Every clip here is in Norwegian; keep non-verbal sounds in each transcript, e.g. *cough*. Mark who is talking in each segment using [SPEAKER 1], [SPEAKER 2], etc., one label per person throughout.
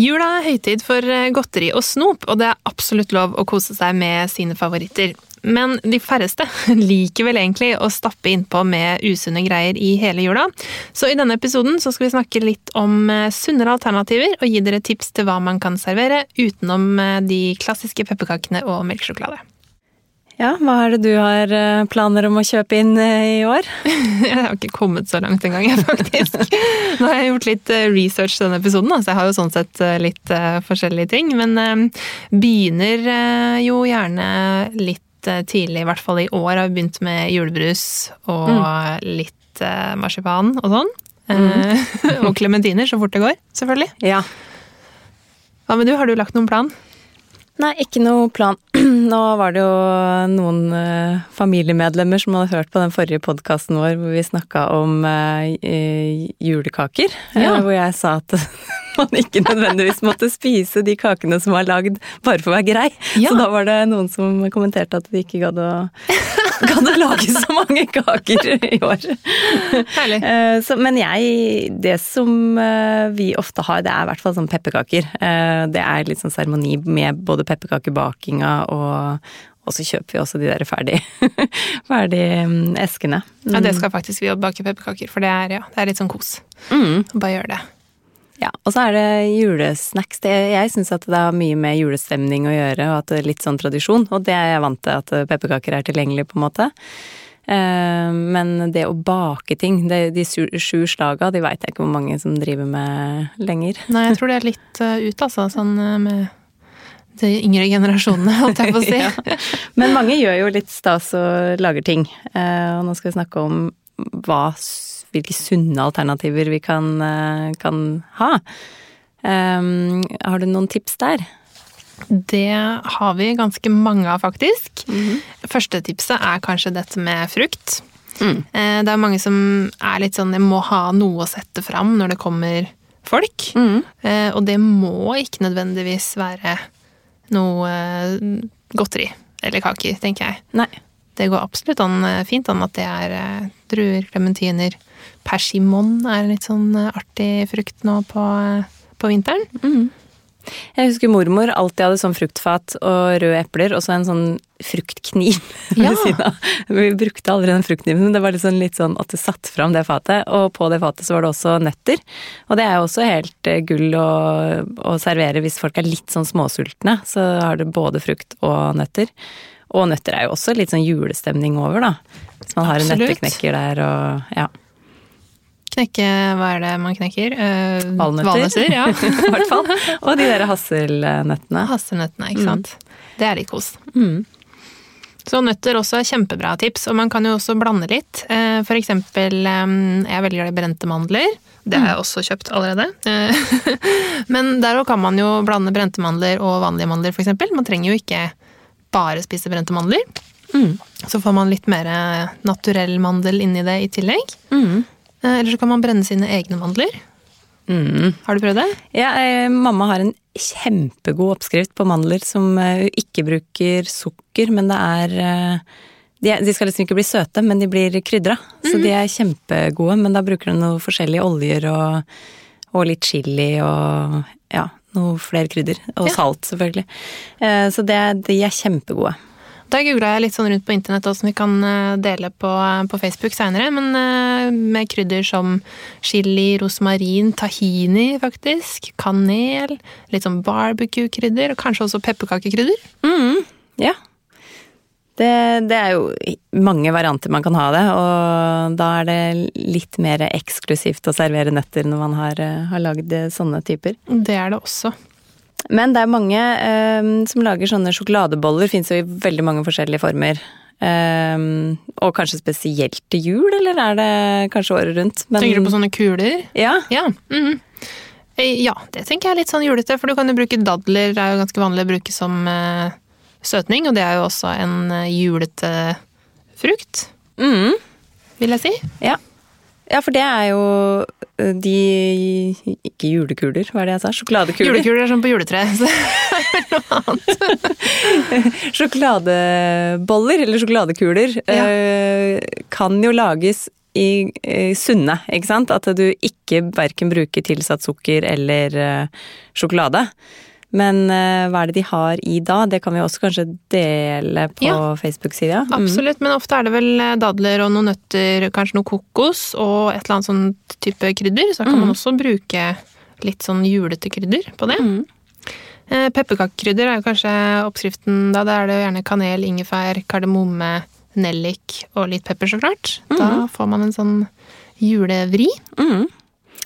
[SPEAKER 1] Jula er høytid for eh, godteri og snop, og det er absolutt lov å kose seg med sine favoritter. Men de færreste *laughs* liker vel egentlig å stappe innpå med usunne greier i hele jula. Så i denne episoden skal vi snakke litt om eh, sunnere alternativer og gi dere tips til hva man kan servere utenom eh, de klassiske pepperkakene og melkesjokolade.
[SPEAKER 2] Ja, hva er det du har eh, planer om å kjøpe inn eh, i år? *laughs*
[SPEAKER 1] Jeg har ikke kommet så langt engang, faktisk. *laughs* Nå har jeg gjort litt eh, research denne episoden, så jeg har jo sånn sett litt forskjellige ting. Men begynner jo gjerne litt tidlig, i hvert fall i år har vi begynt med julebrus og mm. litt marsipan og sånn. Mm. *laughs* og klementiner så fort det går, selvfølgelig.
[SPEAKER 2] Ja.
[SPEAKER 1] Hva med du, har du lagt noen plan?
[SPEAKER 2] Nei, ikke noe plan. *clears throat* Nå var det jo noen eh, familiemedlemmer som hadde hørt på den forrige podkasten vår hvor vi snakka om eh, julekaker. Ja. Eh, hvor jeg sa at *laughs* man ikke nødvendigvis måtte spise de kakene som var lagd bare for å være grei. Ja. Så da var det noen som kommenterte at de ikke gadd å, *laughs* *laughs* gadd du lage så mange kaker i år.
[SPEAKER 1] Herlig.
[SPEAKER 2] Eh, så, men jeg Det som eh, vi ofte har, det er i hvert fall sånn pepperkaker. Eh, det er litt sånn seremoni med både pepperkakebakinga og og så kjøper vi også de der ferdig, *laughs* ferdig mm, eskene.
[SPEAKER 1] Mm. Ja, det skal faktisk vi bake pepperkaker, for det er, ja, det er litt sånn kos.
[SPEAKER 2] Mm.
[SPEAKER 1] Bare gjør det.
[SPEAKER 2] Ja, og så er det julesnacks. Jeg syns at det har mye med julestemning å gjøre, og at det er litt sånn tradisjon. Og det er jeg vant til, at pepperkaker er tilgjengelig, på en måte. Eh, men det å bake ting, de sju slaga, de veit jeg ikke hvor mange som driver med lenger.
[SPEAKER 1] Nei, jeg tror det er litt uh, ut, altså. Sånn uh, med de yngre generasjonene, *laughs* holdt jeg på å si. ja.
[SPEAKER 2] Men mange gjør jo litt stas og lager ting. Og nå skal vi snakke om hva hvilke sunne alternativer vi kan, eh, kan ha. Um, har du noen tips der?
[SPEAKER 1] Det har vi ganske mange av, faktisk. Mm -hmm. Første tipset er kanskje dette med frukt. Mm. Eh, det er mange som er litt sånn 'jeg må ha noe å sette fram' når det kommer folk. Mm. Og det må ikke nødvendigvis være noe godteri eller kaker, tenker jeg.
[SPEAKER 2] Nei.
[SPEAKER 1] Det går absolutt an, fint an at det er druer, klementiner, persimon er en litt sånn eh, artig frukt nå på, eh, på vinteren.
[SPEAKER 2] Mm. Jeg husker mormor alltid hadde sånn fruktfat og røde epler, og så en sånn fruktkniv *laughs* ved siden av. Vi brukte aldri den fruktkniven, men det var liksom litt sånn at det satte fram det fatet, og på det fatet så var det også nøtter. Og det er jo også helt eh, gull å, å servere hvis folk er litt sånn småsultne. Så har du både frukt og nøtter. Og nøtter er jo også litt sånn julestemning over, da. Hvis man har Absolutt. en nøtteknekker der og ja.
[SPEAKER 1] Knekke Hva er det man knekker?
[SPEAKER 2] Uh, valnøtter.
[SPEAKER 1] ja. *laughs*
[SPEAKER 2] I hvert fall. Og de der hasselnøttene.
[SPEAKER 1] Hasselnøttene, ikke sant. Mm. Det er litt kos. Mm. Så nøtter også er kjempebra tips, og man kan jo også blande litt. Eh, for eksempel, jeg er veldig glad i brente mandler. Det har jeg mm. også kjøpt allerede. *laughs* Men der òg kan man jo blande brente mandler og vanlige mandler, f.eks. Man trenger jo ikke bare spise brente mandler. Mm. Så får man litt mer naturell mandel inni det i tillegg. Mm. Eh, eller så kan man brenne sine egne mandler. Mm. Har du prøvd det?
[SPEAKER 2] Ja, eh, mamma har en kjempegod oppskrift på mandler som uh, ikke bruker sukker, men det er de, de, skal liksom ikke bli søte, men de blir krydra. Mm. Så de er kjempegode, men da bruker hun noen forskjellige oljer og, og, litt chili og ja, noe flere krydder. Og ja. salt, selvfølgelig. Så det, de er kjempegode.
[SPEAKER 1] Da googla jeg litt sånn rundt på internett som vi kan eh, dele på, på Facebook seinere. Men eh, med krydder som chili, rosmarin, tahini faktisk, kanel, litt sånn barbecue-krydder, og kanskje også pepperkakekrydder.
[SPEAKER 2] Mm, ja. Det, det, er jo mange varianter man kan ha det, og da er det litt mer eksklusivt å servere nøtter når man har, eh, har lagd sånne typer.
[SPEAKER 1] Det er det også.
[SPEAKER 2] Men det er mange eh, som lager sånne sjokoladeboller. Fins jo i veldig mange forskjellige former. Um, og kanskje spesielt til jul, eller er det kanskje året rundt?
[SPEAKER 1] Men, Tenker du på sånne kuler?
[SPEAKER 2] Ja.
[SPEAKER 1] Ja. Mm -hmm. ja, det tenker jeg er litt sånn julete, for du kan jo bruke dadler. Det er jo ganske vanlig å bruke som uh, søtning, og det er jo også en uh, julete frukt.
[SPEAKER 2] Mm.
[SPEAKER 1] Vil jeg si.
[SPEAKER 2] Ja. Ja, for det er jo eh, de Ikke julekuler, hva er det jeg sa? Sjokoladekuler.
[SPEAKER 1] Julekuler er sånn på juletreet. så det *laughs* er noe annet.
[SPEAKER 2] Sjokoladeboller, eller sjokoladekuler, ja. Eh, kan jo lages i, sunne, ikke sant? At du ikke verken bruker tilsatt sukker eller uh, sjokolade. Men uh, hva er det de har i da? Det kan vi også kanskje dele på ja, Facebook-sida.
[SPEAKER 1] Mm. Absolutt, men ofte er det vel eh, dadler og noen nøtter, kanskje noe kokos og et eller annet sånn type krydder. Så kan mm. man også bruke litt sånn julete krydder på det. Mm. Uh, Pepperkakekrydder er jo kanskje oppskriften da. Da er det gjerne kanel, ingefær, kardemomme, nellik og litt pepper, så klart. Da mm. får man en sånn julevri.
[SPEAKER 2] Mm.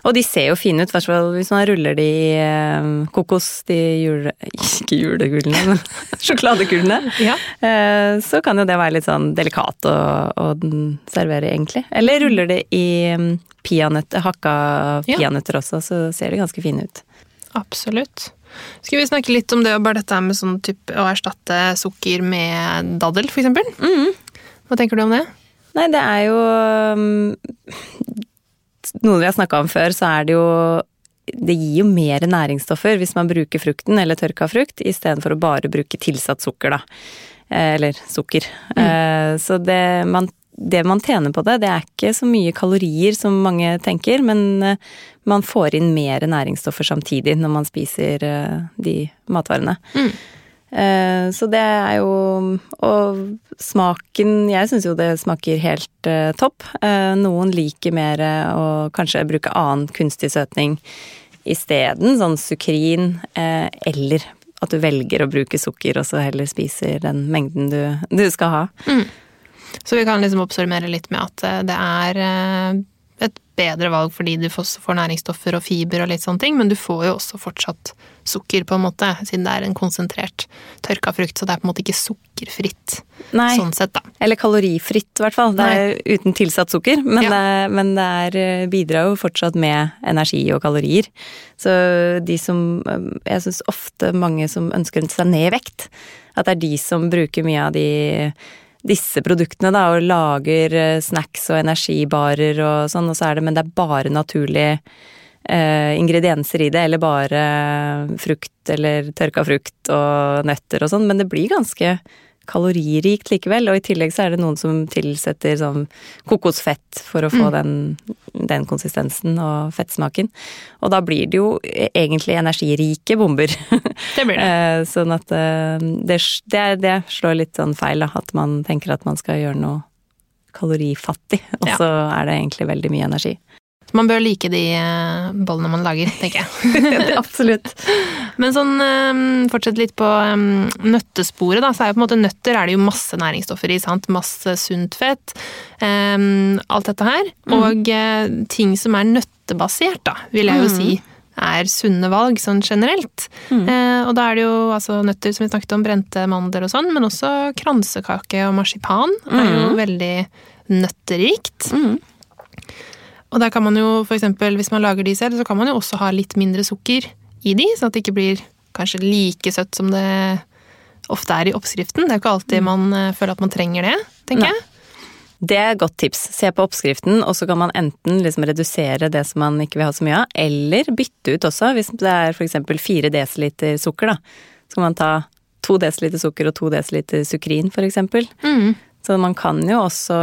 [SPEAKER 2] Og de ser jo fine ut, hvert fall hvis man ruller de i eh, kokos, de jule... *laughs* Ikke julekulene, men *laughs* sjokoladekulene.
[SPEAKER 1] Ja.
[SPEAKER 2] Eh, så kan jo det være litt sånn delikat å, å servere, egentlig. Eller ruller det i pianøtter, peanøtter, hakka peanøtter også, så ser de ganske fine ut.
[SPEAKER 1] Absolutt. Skal vi snakke litt om det bare dette med sånn type å erstatte sukker med daddel, eksempel?
[SPEAKER 2] Mm.
[SPEAKER 1] Hva tenker du om det?
[SPEAKER 2] Nei, det er jo mm, noe vi har snakka om før, så er det jo det gir jo mer næringsstoffer hvis man bruker frukten eller tørka frukt, istedenfor å bare bruke tilsatt sukker, da. Eh, eller sukker. Mm. Eh, så det man, det man tjener på det, det er ikke så mye kalorier som mange tenker, men eh, man får inn mer næringsstoffer samtidig når man spiser de matvarene.
[SPEAKER 1] Mm.
[SPEAKER 2] Eh, så det er jo Og smaken Jeg syns jo det smaker helt uh, topp. Uh, noen liker mer å kanskje bruke annen kunstig søtning isteden, sånn sukrin, eller at du velger å bruke sukker og så heller spiser den mengden du, du skal ha.
[SPEAKER 1] Mm. Så vi kan liksom oppsummere litt med at det er et bedre valg fordi du får næringsstoffer og fiber og litt sånne ting, men du får jo også fortsatt sukker, på en måte, siden det er en konsentrert tørka frukt, så det er på en måte ikke sukkerfritt
[SPEAKER 2] Nei.
[SPEAKER 1] sånn sett, da.
[SPEAKER 2] Eller kalorifritt, i hvert fall. Det er Nei. uten tilsatt sukker, men, ja. det, men det er, eh, bidrar jo fortsatt med energi og kalorier. Så de som eh, Jeg syns ofte mange som ønsker seg ned i vekt, at det er de som bruker mye av de disse produktene, da, og lager eh, snacks og energibarer og sånn, og så er det Men det er bare naturlige eh, ingredienser i det, eller bare frukt eller tørka frukt og nøtter og sånn, men det blir ganske kaloririkt likevel. Og i tillegg så er det noen som tilsetter sånn kokosfett for å få mm. den, den, konsistensen og fettsmaken. Og da blir det jo egentlig energirike bomber. *laughs*
[SPEAKER 1] Det blir det.
[SPEAKER 2] Eh, sånn at eh, det, det, det, slår litt sånn feil, da. At man tenker at man skal gjøre noe kalorifattig, og så ja. er det egentlig veldig mye energi.
[SPEAKER 1] Man bør like de eh, bollene man lager, tenker jeg. *laughs*
[SPEAKER 2] Absolutt.
[SPEAKER 1] Men sånn, ehm, fortsett litt på ehm, nøttesporet, da. Så er jo på en måte nøtter er det jo masse næringsstoffer i. sant? Masse sunt fett. Um, alt dette her. Mm. Og uh, ting som er nøttebasert, da, vil jeg jo mm. si er sunne valg sånn generelt. Mm. Eh, og da er det jo altså, nøtter som vi snakket om, brente mandler og sånn, men også kransekake og marsipan er jo mm. veldig nøtterikt.
[SPEAKER 2] Mm.
[SPEAKER 1] Og der kan man jo eksempel, hvis man lager de selv, så kan man jo også ha litt mindre sukker i de, sånn at det ikke blir kanskje like søtt som det ofte er i oppskriften. Det er jo ikke alltid mm. man uh, føler at man trenger det, tenker Nei. jeg.
[SPEAKER 2] Det er et godt tips. Se på oppskriften, og så kan man enten liksom redusere det som man ikke vil ha så mye av, eller bytte ut også. Hvis det er f.eks. 4 dl sukker, da. Så kan man ta 2 dl sukker og 2 dl sukrin, f.eks.
[SPEAKER 1] Mm.
[SPEAKER 2] Så man kan jo også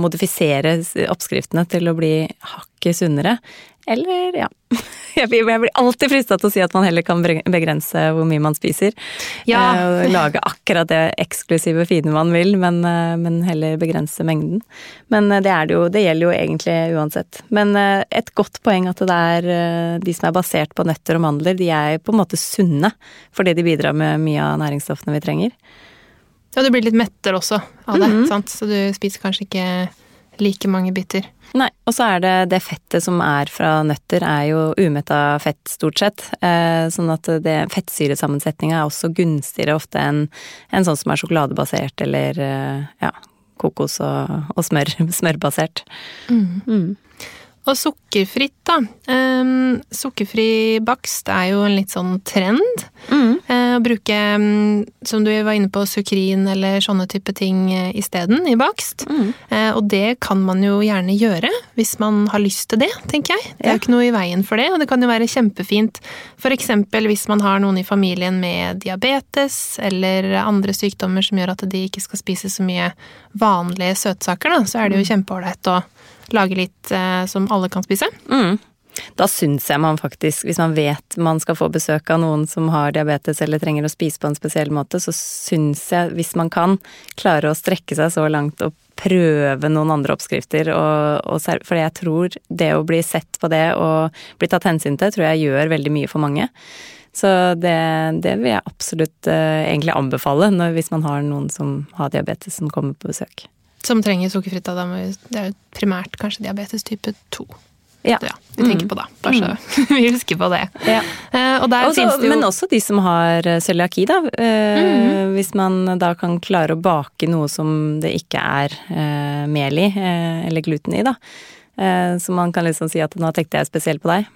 [SPEAKER 2] modifisere oppskriftene til å bli hakket sunnere. Eller, ja *laughs* Jeg blir alltid frista til å si at man heller kan begrense hvor mye man spiser.
[SPEAKER 1] Ja.
[SPEAKER 2] Eh, lage akkurat det eksklusive fine man vil, men, eh, men heller begrense mengden. Men eh, det, det, jo, det, gjelder jo egentlig uansett. Men et godt poeng at det er de som er basert på nøtter og mandler, de er på en måte sunne. Fordi de bidrar med mye av næringsstoffene vi trenger.
[SPEAKER 1] Ja, du blir litt mettere også av det, mm -hmm. sant? så du spiser kanskje ikke like mange biter.
[SPEAKER 2] Nei, og så er det det fettet som er fra nøtter, er jo umetta fett, stort sett. Eh, sånn at det fettsyresammensetninga er også gunstigere ofte enn en sånn som er sjokoladebasert eller eh, ja, kokos og, og smør. *laughs* Smørbasert.
[SPEAKER 1] Mm. Mm. Og sukkerfritt, da. Um, sukkerfri bakst er jo en litt sånn trend. Mm. Uh, å bruke, um, som du var inne på, sukrin eller sånne type ting uh, isteden i bakst. Mm. Uh, og det kan man jo gjerne gjøre hvis man har lyst til det, tenker jeg. Det er jo ikke noe i veien for det, og det kan jo være kjempefint f.eks. hvis man har noen i familien med diabetes eller andre sykdommer som gjør at de ikke skal spise så mye vanlige søtsaker, da, så er det jo mm. kjempeålreit å lage litt eh, som alle kan spise.
[SPEAKER 2] Mm. Da syns jeg man faktisk, hvis man vet man skal få besøk av noen som har diabetes eller trenger å spise på en spesiell måte, så syns jeg, hvis man kan, klare å strekke seg så langt og prøve noen andre oppskrifter. Og, og, for jeg tror det å bli sett på det og bli tatt hensyn til, tror jeg gjør veldig mye for mange. Så det, det vil jeg absolutt uh, egentlig anbefale når, hvis man har noen som har diabetes som kommer på besøk.
[SPEAKER 1] Som trenger sukkerfritt. Da det er jo primært kanskje diabetes type 2.
[SPEAKER 2] Ja.
[SPEAKER 1] ja vi tenker mm. på det. bare så mm. *laughs* vi husker på det. Ja.
[SPEAKER 2] Uh, også, jo... Men også de som har eh, cøliaki, da. Uh, mm. Hvis man da kan klare å bake noe som det ikke er uh, mel i, eller gluten i, da. Så man kan liksom si at nå tenkte jeg spesielt på deg.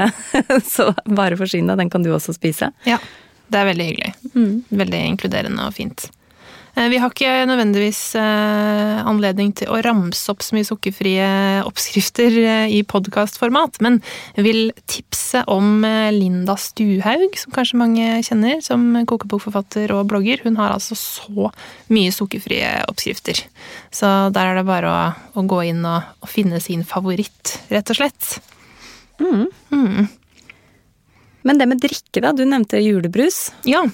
[SPEAKER 2] *laughs* Så bare forsyn deg, den kan du også spise.
[SPEAKER 1] Ja, det er veldig hyggelig. Mm. Veldig inkluderende og fint. Eh, vi har ikke nødvendigvis eh, anledning til å ramse opp så mye sukkerfrie oppskrifter eh, i podkastformat, men vil tipse om Linda Stuhaug, som kanskje mange kjenner som kokebokforfatter og blogger. Hun har altså så mye sukkerfrie oppskrifter. Så der er det bare å, å gå inn og, og, finne sin favoritt, rett og slett. Mm. Mm.
[SPEAKER 2] Men det med drikke, da. Du nevnte julebrus.
[SPEAKER 1] Ja.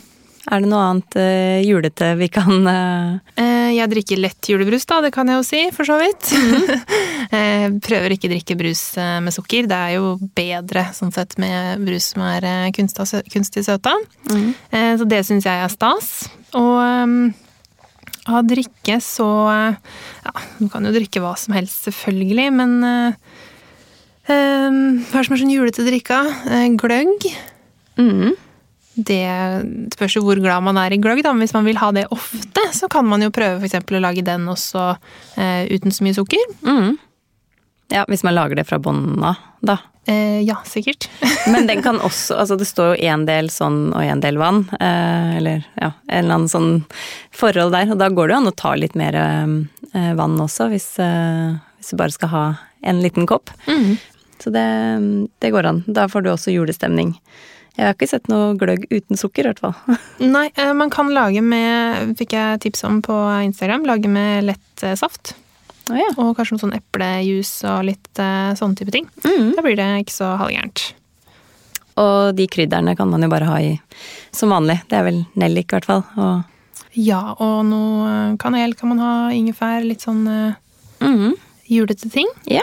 [SPEAKER 2] Er det noe annet uh, julete vi kan
[SPEAKER 1] uh... Jeg drikker lett julebrus, da. Det kan jeg jo si, for så vidt. Mm. *laughs* prøver ikke å drikke brus med sukker. Det er jo bedre sånn sett med brus som er kunstig søta. Mm. Så det syns jeg er stas. Og um, av drikke så Ja, du kan jo drikke hva som helst, selvfølgelig, men uh, um, Hva er det som er sånn julete drikka? gløgg. Mm. Det spørs jo hvor glad man er i gløgg, da. Men hvis man vil ha det ofte, så kan man jo prøve f.eks. å lage den også eh, uten så mye sukker. Mm.
[SPEAKER 2] Ja, hvis man lager det fra bånn av, da.
[SPEAKER 1] Eh, ja, sikkert. *laughs*
[SPEAKER 2] Men den kan også Altså, det står jo én del sånn og én del vann. Eh, eller ja, en eller annen sånn forhold der. Og da går det jo an å ta litt mer eh, vann også, hvis, eh, hvis, du bare skal ha en liten kopp. Mm. Så det, det går an. Da får du også julestemning. Jeg har ikke sett noe gløgg uten sukker, i hvert fall. *laughs*
[SPEAKER 1] Nei, eh, man kan lage med, fikk jeg tips om på Instagram, lage med lett eh, saft. Oh, ja. Og kanskje noe sånn eplejus og litt uh, sånne type ting. Mm. Da blir det ikke så halvgærent.
[SPEAKER 2] Og de krydderne kan man jo bare ha i som vanlig. Det er vel nellik, i hvert fall. Og...
[SPEAKER 1] Ja, og noe kanel kan man ha, ingefær, litt sånn mm. julete ting.
[SPEAKER 2] Ja.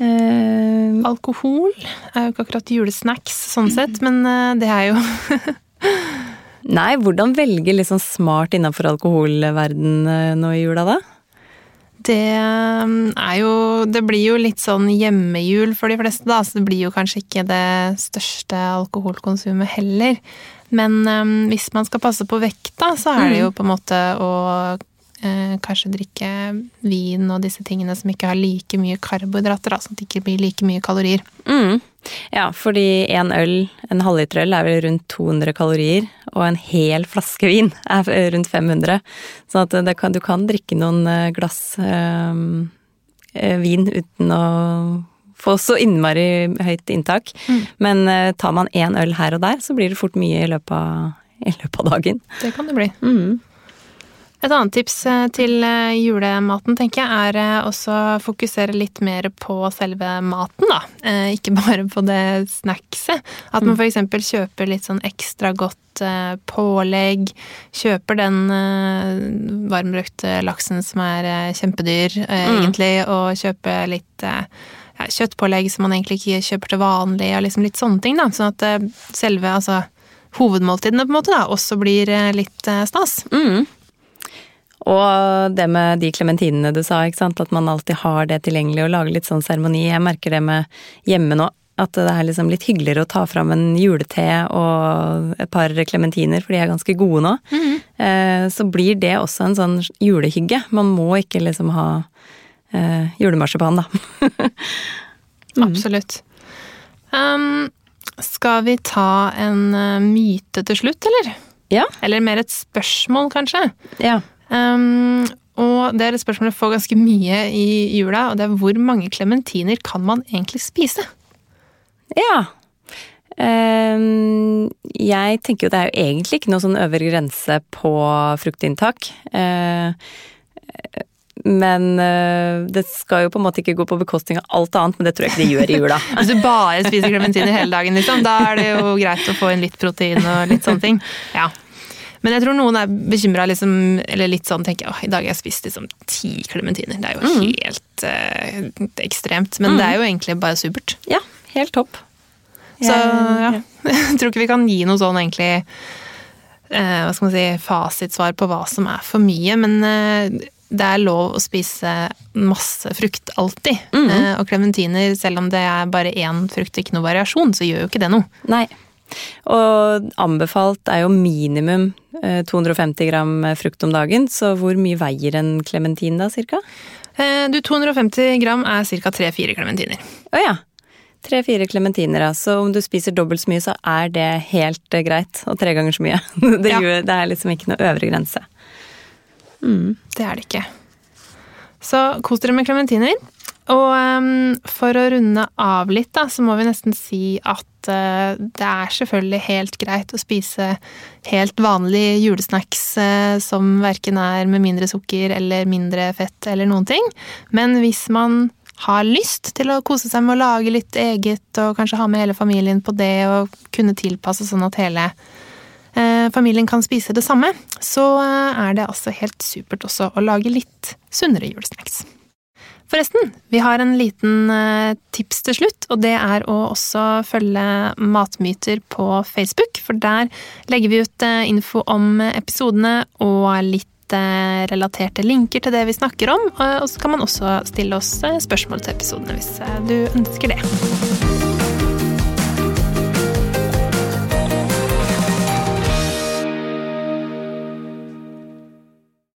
[SPEAKER 1] Uh, alkohol er jo ikke akkurat julesnacks sånn sett, men uh, det er jo *laughs*
[SPEAKER 2] Nei, hvordan velge litt sånn smart innenfor alkoholverden uh, nå i jula, da?
[SPEAKER 1] Det er jo Det blir jo litt sånn hjemmejul for de fleste, da, så det blir jo kanskje ikke det største alkoholkonsumet heller. Men um, hvis man skal passe på vekta, så er det jo mm. på en måte å eh, kanskje drikke vin og disse tingene som ikke har like mye karbohydrater, sånn at det ikke blir like mye kalorier.
[SPEAKER 2] Mm. Ja, fordi en øl, en halvliter øl, er vel rundt 200 kalorier, og en hel flaske vin er *laughs* rundt 500. Så at kan, du kan drikke noen eh, glass øh, vin uten å få så innmari høyt inntak. Mm. Men tar man én øl her og der, så blir det fort mye i løpet av, *laughs* i løpet av dagen.
[SPEAKER 1] Det kan det bli. Mm. Et annet tips eh, til eh, julematen, tenker jeg, er eh, også å fokusere litt mer på selve maten, da. Ikke *laughs* bare på det snackset. At man mm. f.eks. kjøper litt sånn ekstra godt pålegg. Kjøper den varmbrukte laksen som er kjempedyr, mm. egentlig, og kjøper litt ja, kjøttpålegg som man egentlig ikke kjøper til vanlig, og liksom litt sånne ting, da. Sånn at selve, altså hovedmåltidene på en måte da, også blir litt stas.
[SPEAKER 2] Mm. Og det med de klementinene du sa, ikke sant? at man alltid har det tilgjengelig og lager litt sånn seremoni. Jeg merker det med hjemme nå. At det er liksom litt hyggeligere å ta fram en julete og et par klementiner, for de er ganske gode nå. Mm. Så blir det også en sånn julehygge. Man må ikke liksom ha eh, julemarsipan, da. *laughs*
[SPEAKER 1] mm. Absolutt. Um, skal vi ta en uh, myte til slutt, eller?
[SPEAKER 2] Ja.
[SPEAKER 1] Eller mer et spørsmål, kanskje?
[SPEAKER 2] Ja.
[SPEAKER 1] Um, og det er et spørsmål jeg får ganske mye i jula, og det er hvor mange klementiner kan man egentlig spise?
[SPEAKER 2] Ja. Um, jeg tenker jo det er jo egentlig ikke noe sånn øvre grense på fruktinntak. Uh, men uh, det skal jo på en måte ikke gå på bekostning av alt annet, men det tror jeg ikke det gjør i jula. *laughs*
[SPEAKER 1] Hvis du bare spiser klementiner hele dagen, liksom, da er det jo greit å få inn litt protein og litt sånne ting. Ja. Men jeg tror noen er bekymra, liksom, eller litt sånn tenker jeg, i dag har jeg spist liksom ti klementiner. Det er jo mm. helt uh, ekstremt. Men mm. det er jo egentlig bare supert.
[SPEAKER 2] Ja, helt topp.
[SPEAKER 1] Så ja, *laughs* jeg tror ikke vi kan gi noe sånn egentlig uh, hva skal man si, fasitsvar på hva som er for mye. Men uh, det er lov å spise masse frukt alltid. Mm. og klementiner, selv om det er bare én frukt og ikke noe variasjon, så gjør jo ikke det noe.
[SPEAKER 2] Nei. Og anbefalt er jo minimum 250 eh, gram frukt om dagen, så hvor mye veier en klementin da, cirka?
[SPEAKER 1] Eh, du, 250 gram er ca. 3-4 klementiner.
[SPEAKER 2] Å oh, ja. Tre-fire klementiner, Så om du spiser dobbelt så mye, så er det helt eh, greit. Og tre ganger så mye. *laughs* Det, ja. gjør, det er liksom ikke noe øvre grense.
[SPEAKER 1] Mm. Det er det ikke. Så kos dere med klementiner. Og um, for å runde av litt, da, så må vi nesten si at uh, det er selvfølgelig helt greit å spise helt vanlige julesnacks uh, som verken er med mindre sukker eller mindre fett eller noen ting. Men hvis man har lyst til å kose seg med å lage litt eget, og kanskje ha med hele familien på det, og kunne tilpasse sånn at hele uh, familien kan spise det samme, så er det altså helt supert også å lage litt sunnere julesnacks. Forresten, vi har en liten eh, tips til slutt, og det er å også følge Matmyter på Facebook. For der legger vi ut eh, info om episodene og litt eh, relaterte linker til det vi snakker om. Og så kan man også stille oss spørsmål til episodene hvis du ønsker det.